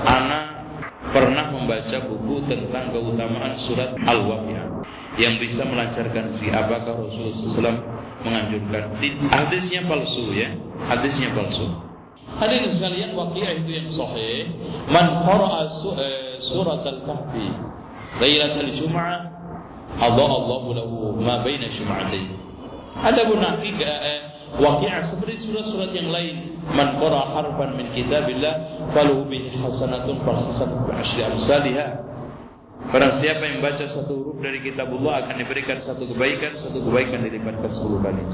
Ana pernah membaca buku tentang keutamaan surat Al-Waqiah yang bisa melancarkan si apakah Rasulullah SAW menganjurkan. Hadisnya palsu ya hadisnya palsu. Hadirin sekalian waqiah itu yang sahih. Man qara'a eh, surat al-kahfi lailatul jum'ah Allah Allah lahu ma baina jum'atayn. Ada pun hakikat eh, waqiah seperti surat-surat yang lain man qara harfan min kitabillah falahu bihi hasanatun fal hasanatu asyri amsalihha Barang siapa yang baca satu huruf dari kitabullah akan diberikan satu kebaikan, satu kebaikan dilipatkan sepuluh kali.